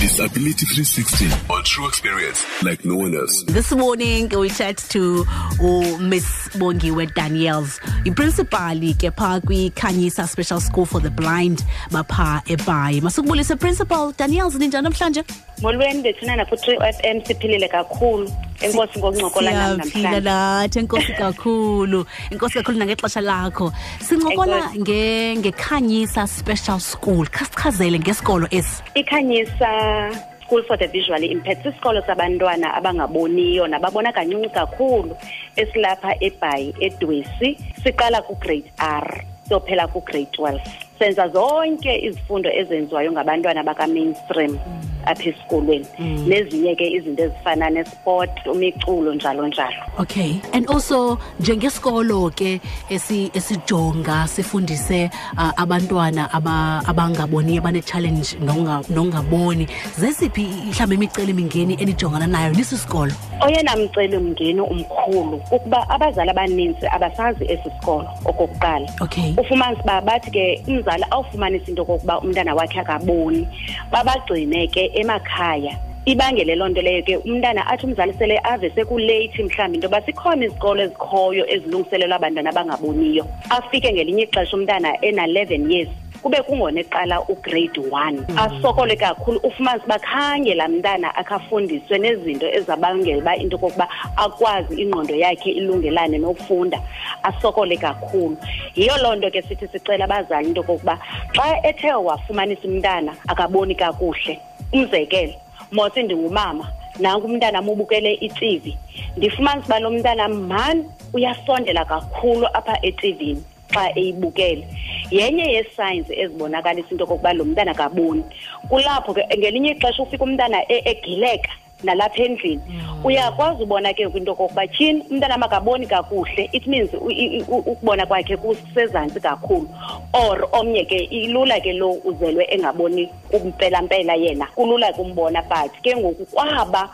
Disability 360 or true experience like no one else. This morning we chat to oh, Miss Bongiwe Daniels, the principal ke pha kwi Khanyisa Special School for the Blind bapha eBhayi. Masukubulise principal Daniels ninjani namhlanje? Molweni bethuna na futhi FM siphilile kakhulu. Enkosi ngokuncokola namhlanje. Siyaphila nathi enkosi kakhulu. Enkosi kakhulu nangexesha lakho. sincokola nge ngekhanyisa special school khasichazele ngesikolo esi ikhanyisa school for the visually impaired sisikolo sabantwana abangaboniyo nababona kancinci kakhulu esilapha ebhayi edwesi siqala kugrade r sophela kugrade 12 senza zonke izifundo ezenziwayo ngabantwana bakamainstream apha esikolweni mm. nezinye ke izinto ezifana sport umiculo njalo njalo okay and also njengesikolo ke esi esijonga sifundise uh, abantwana aba, abangaboniyo abane-challenge nongaboni zesiphi mhlawumbi imiceli mingeni enijongana nayo nisi sikolo oyena mceli mngeni umkhulu ukuba abazali abaninzi abasazi esi sikolo okokuqala okay ufumanisa uba bathi ke umzali awufumanisa into okokuba umntana wakhe akaboni babagcine ke emakhaya ibangele loo nto leyo ke umntana athi umzali sele ave sekuleyithi mhlawumbi into yoba sikhona izikolo ezikhoyo ezilungiselelwa abantwana abangaboniyo afike ngelinye ixesha umntana ena-eleven years kube kungona eqala ugrade one mm. asokole kakhulu ufumanise uba khange laa mntana akhafundiswe nezinto ezabangela uba into yokokuba akwazi ingqondo yakhe ilungelane nokufunda asokole kakhulu yiyo loo nto ke sithi sicela abazali into yokokuba xa ethe wafumanisa umntana akaboni kakuhle umzekelo mose ndingumama nanku umntanam ubukele i-tv ndifumanisa uba lo mntanam mhani uyasondela kakhulu apha etivini xa eyibukele yenye yee-signs ezibonakalisa into yokokuba lo mntana kaboni kulapho ke ngelinye ixesha ufika umntana e-, egileka e nalapha endlini mm. uyakwazi ubona ke kwinto kokuba tyhini umntana makaboni kakuhle it means ukubona kwakhe kusezantsi kakhulu or omnye ke ilula ke lo uzelwe engaboni kumpelampela yena kulula kumbona but ke ngoku kwaba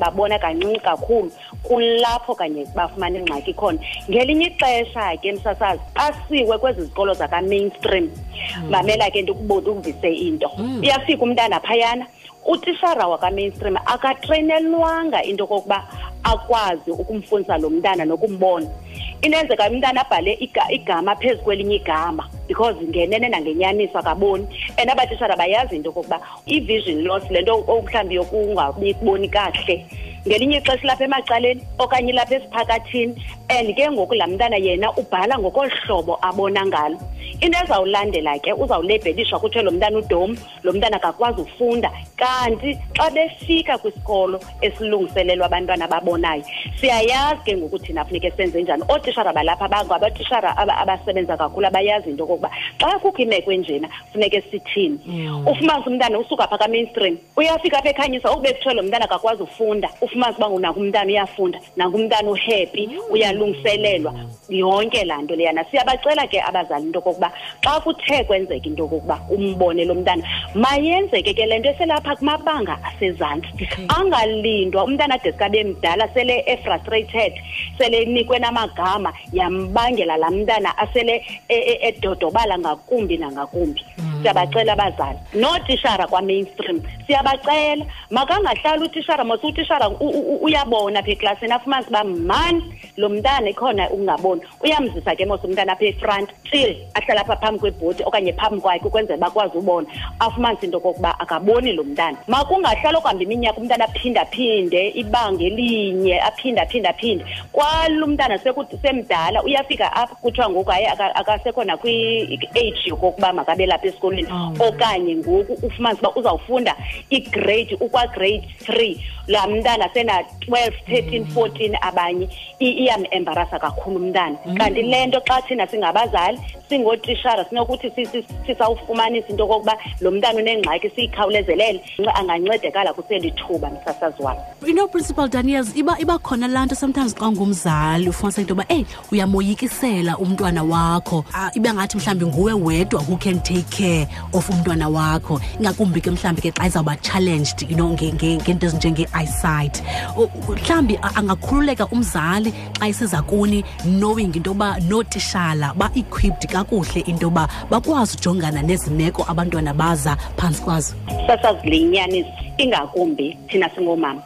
babona kancinci kakhulu kulapho kanye bafumana ingxaki khona ngelinye ixesha ke msasazi asiwe kwezi zikolo zaka-mainstream mm. mamela ke ndikubonta ukuvise into mm. uyafika umntana phayana utishara wakamainstream akatreyinelwanga into yokokuba akwazi ukumfundisa lo mntana nokumbona into enzeka umntana abhale igama phezu kwelinye igama because ngenene nangenyaniso akaboni and abatishara bayazi into yokokuba i-vision loss le nto mhlawumbi yokungabikuboni kakuhle ngelinye ixesha ilapha emacaleni okanye ilapha esiphakathini and ke ngoku laa mntana yena ubhala ngokolu hlobo abona ngalo into ezawulandela ke uzawulebhelishwa kuthiwe lo mntana udom lo mntana akakwazi ufunda kanti xa befika kwisikolo esilungiselelwa abantwana babonayo siyayazi ke ngoku thina funeke senze njani ootishara balapha bango abatishara abasebenza kakhulu abayazi into okokuba xa kukho imeko enjena funeke sithini mm. ufumanisa umntana usuka pha kamainstream uyafika apha ekhanyisa okube kuthiwe lo mntana akakwazi ufunda ufumanisa uba unako umntana uyafunda nangu umntana uhappy mm. uyalungiselelwa yonke laa nto leyana siyabacela ke abazali into yokokuba xa kuthe kwenzeka into yokokuba umbone lo mntana mayenzeke ke le nto eselapha kumabanga asezantsi okay. angalindwa umntana ade sikabe mdala sele efrustrated sele enikwe namagama yambangela laa mntana asele e, e, edodobala ngakumbi nangakumbi mm. siyabacela abazali nootishara kwa-mainstream siyabacela makangahlali utishara mose utishara uyabona pha eklasini afumanise uba mani lo mntana ikhona ukungaboni uyamzisa ke mos umntana apha efront till ahlala apha phambi kwebhoti okanye phambi kwakhe ukwenzela bakwazi ubona afumanise into kokuba akaboni lo mntana makungahlala okuhamba iminyaka umntana aphindaphinde ibanga elinye aphindaphinde aphinde kwalo umntana semdala uyafika apha kuthiwa ngoku hayi akasekho nakwi-age yokokuba makabelapha esikolweni oh. okanye ngoku ufumanise uba uzawufunda igrade ukwagrade three laa mntana sena-twelve thirteen mm. fourteen abanye iyam-embarasa kakhulu umntana mm. kanti le nto xa thina singabazali singootishara sinokuthi sisawufumanisa into okokuba lo mntana unengxaki siyikhawulezelele angancedekala kuselithuba msasazi wam you know principal daniels iba, iba khona laa nto sometimes xa ungumzali ufumanisa into yoba eyi uyamoyikisela umntwana wakho uh, ibe ngathi mhlawumbi nguwe wedwa who can take care of umntwana wakho ingakumbi ke mhlawumbi ke xa izawuba challenged you know ngento ezinjenge-eyesight mhlawumbi angakhululeka umzali xa isiza kuni knowing into yoba nootishala ba-equipped kakuhle into yoba bakwazi ujongana nezimeko abantwana baza phantsi kwazo sasazileyinyaniso ingakumbi thina singoomama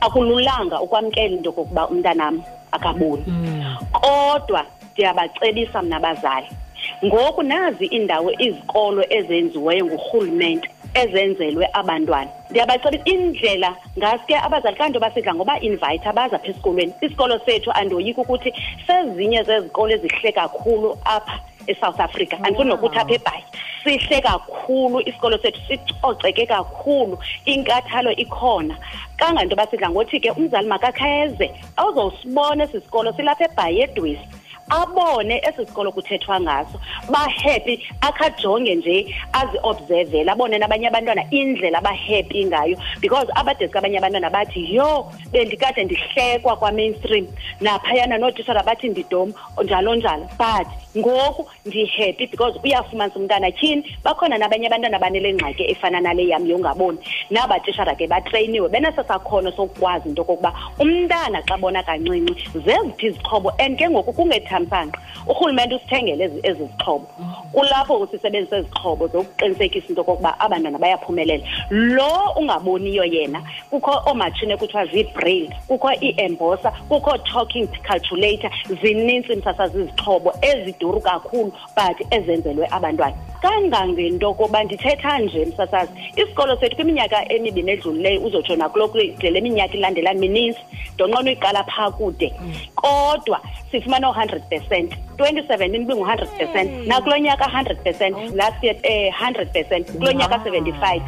akululanga ukwamkela into yokokuba umntanam akaboni mm. kodwa ndiyabacebisa mna bazali ngoku nazi iindawo izikolo ezenziweyo ngurhulumente ezenzelwe abantwana ndiyabacebisa indlela ngaske abazali kanti basidla ngoba invite abaza pha esikolweni isikolo sethu andoyika ukuthi sezinye zezikolo ezihle kakhulu apha esouth africa andifuni nokuthi apha ebhayi sihle kakhulu isikolo sethu sicoceke kakhulu inkathalo ikhona kanganto basidla ngothi ke umzali makakhayeze ozosibona esi sikolo silapha ebhayedwisi abone esi sikolo kuthethwa ngaso bahappy akhajonge nje aziobservele abone nabanye abantwana indlela bahappy ngayo because abadeske abanye abantwana bathi yho bendikade ndihlekwa kwamainstream naphayana nootishara bathi ndidom njalo njalo but ngoku ndihappy because uyafumanisa umntana tyhini bakhona nabanye abantwana banele ngxaki efana nale yam yongaboni naba tishara ke batreyiniwe benesa sakhono sokukwazi into yokokuba umntana xa bona kancinci zeziphi izixhobo and ke ngoku kungethamsanqa urhulumente usithengele ezi zixhobo kulapho usisebenzisa izixhobo zokuqinisekisa into yokokuba abantwana bayaphumelela lo ungaboniyo yena kukho oomatshini ekuthiwa zii-brail kukho ii-embosa kukho talking calculator zininzi msasazi izixhobo eziduru kakhulu but ezenzelwe abantwana kangangento koba ndithetha nje msasazi isikolo sethu kwiminyaka emibini edlulileyo uzotsho nakulo le minyaka ilandela mininzi ndonqona uyiqala phaa kude mm. kodwa sifumana u-hundred percent twenty seventeen ibingu-hundred percent mm. nakulo nyaka hundred percent oh. last year um eh, hundred percent kulo nyaka seventy five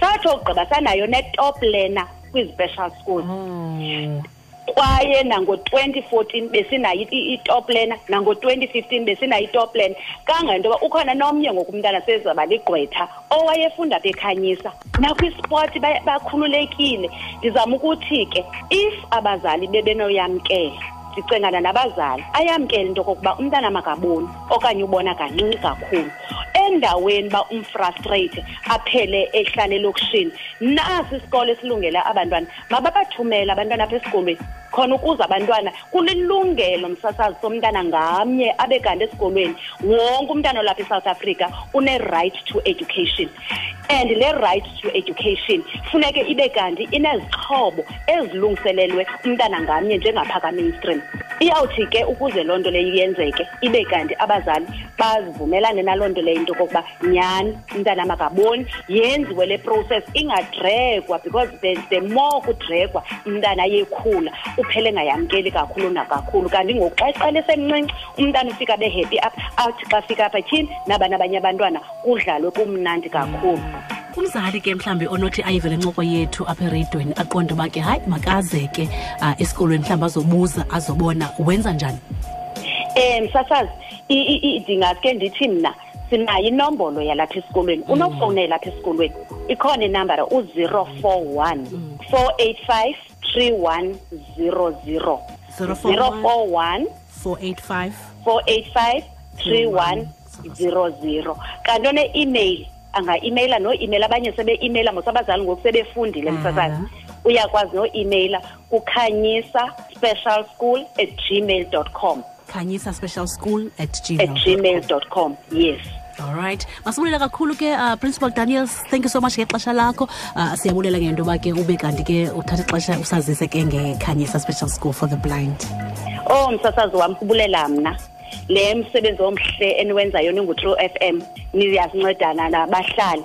satsho ugqiba sanayo netop lena kwizispecial school oh. kwaye nango-twenty fourteen besinayo itop lena nango-twenty fifteen besinayo itop lena kangangento yoba ukhona nomnye ngoku umntana sezaba ligqwetha owayefunda apha ekhanyisa nakwisport bakhululekile ndizama ukuthi ke if abazali bebenoyamkela ndicengana nabazali ayamkele into okokuba umntana makaboni okanye ubona kancinci kakhulu endaweni uba umfrustrate aphele ehlala elokishini nasi isikole esilungele abantwana mababathumele abantwana apha esikolweni khona ukuze abantwana kulilungelo msasazi somntana ngamnye abe kanti esikolweni wonke umntana olapha esouth africa une-right to education and le right to education funeke ibe kanti inezixhobo ezilungiselelwe umntana ngamnye njengapha ka-mainstream iyawuthi ke ukuze loo nto leyo yenzeke ibe kanti abazali bazivumelane naloo nto leyo into okokuba nyhani umntana makaboni yenziwe le process ingadregwa because the, the more kudregwa umntana ayekhula uphele engayamkeli kakhulu nakakhulu kanti ngokuxayiqala esemncinci umntana ufika behappy up athi xa fika apha tyhini nabani abanye abantwana kudlalwe kumnandi kakhulu umzali ke mhlawumbi onothi ayive le ncoko yethu apha ereyidweni aqonde uba ke hayi makaze ke uh, esikolweni mhlawumbi azobuza azobona wenza njani um sasazi ndingaske ndithi mna sinayo inombolo yalapha esikolweni mm. unofowunela apha esikolweni ikhona inambara u-zero four one mm. four eight five three one zero zero zero four one four eight five four eight five three one zero zero kanti one-email anga-imeyila no-imeyila abanye sebe-imeyila ngosa abazali ngoku sebefundile msasazi uyakwazi no-imeyila kukhanyisa special school at gmail dot com khanyisa special school at gmail.com yes all right masibulela kakhulu ke uh, principal daniels thank you so much ngexesha lakho uh, siyabulela ngento yoba ke ube kanti ke uthatha ixesha usazise ke ngekhanyisa special school for the blind oh msasazi wam kubulela mna le msebenzi omhle eniwenzayo ningu-true f m niyasincedana nabahlali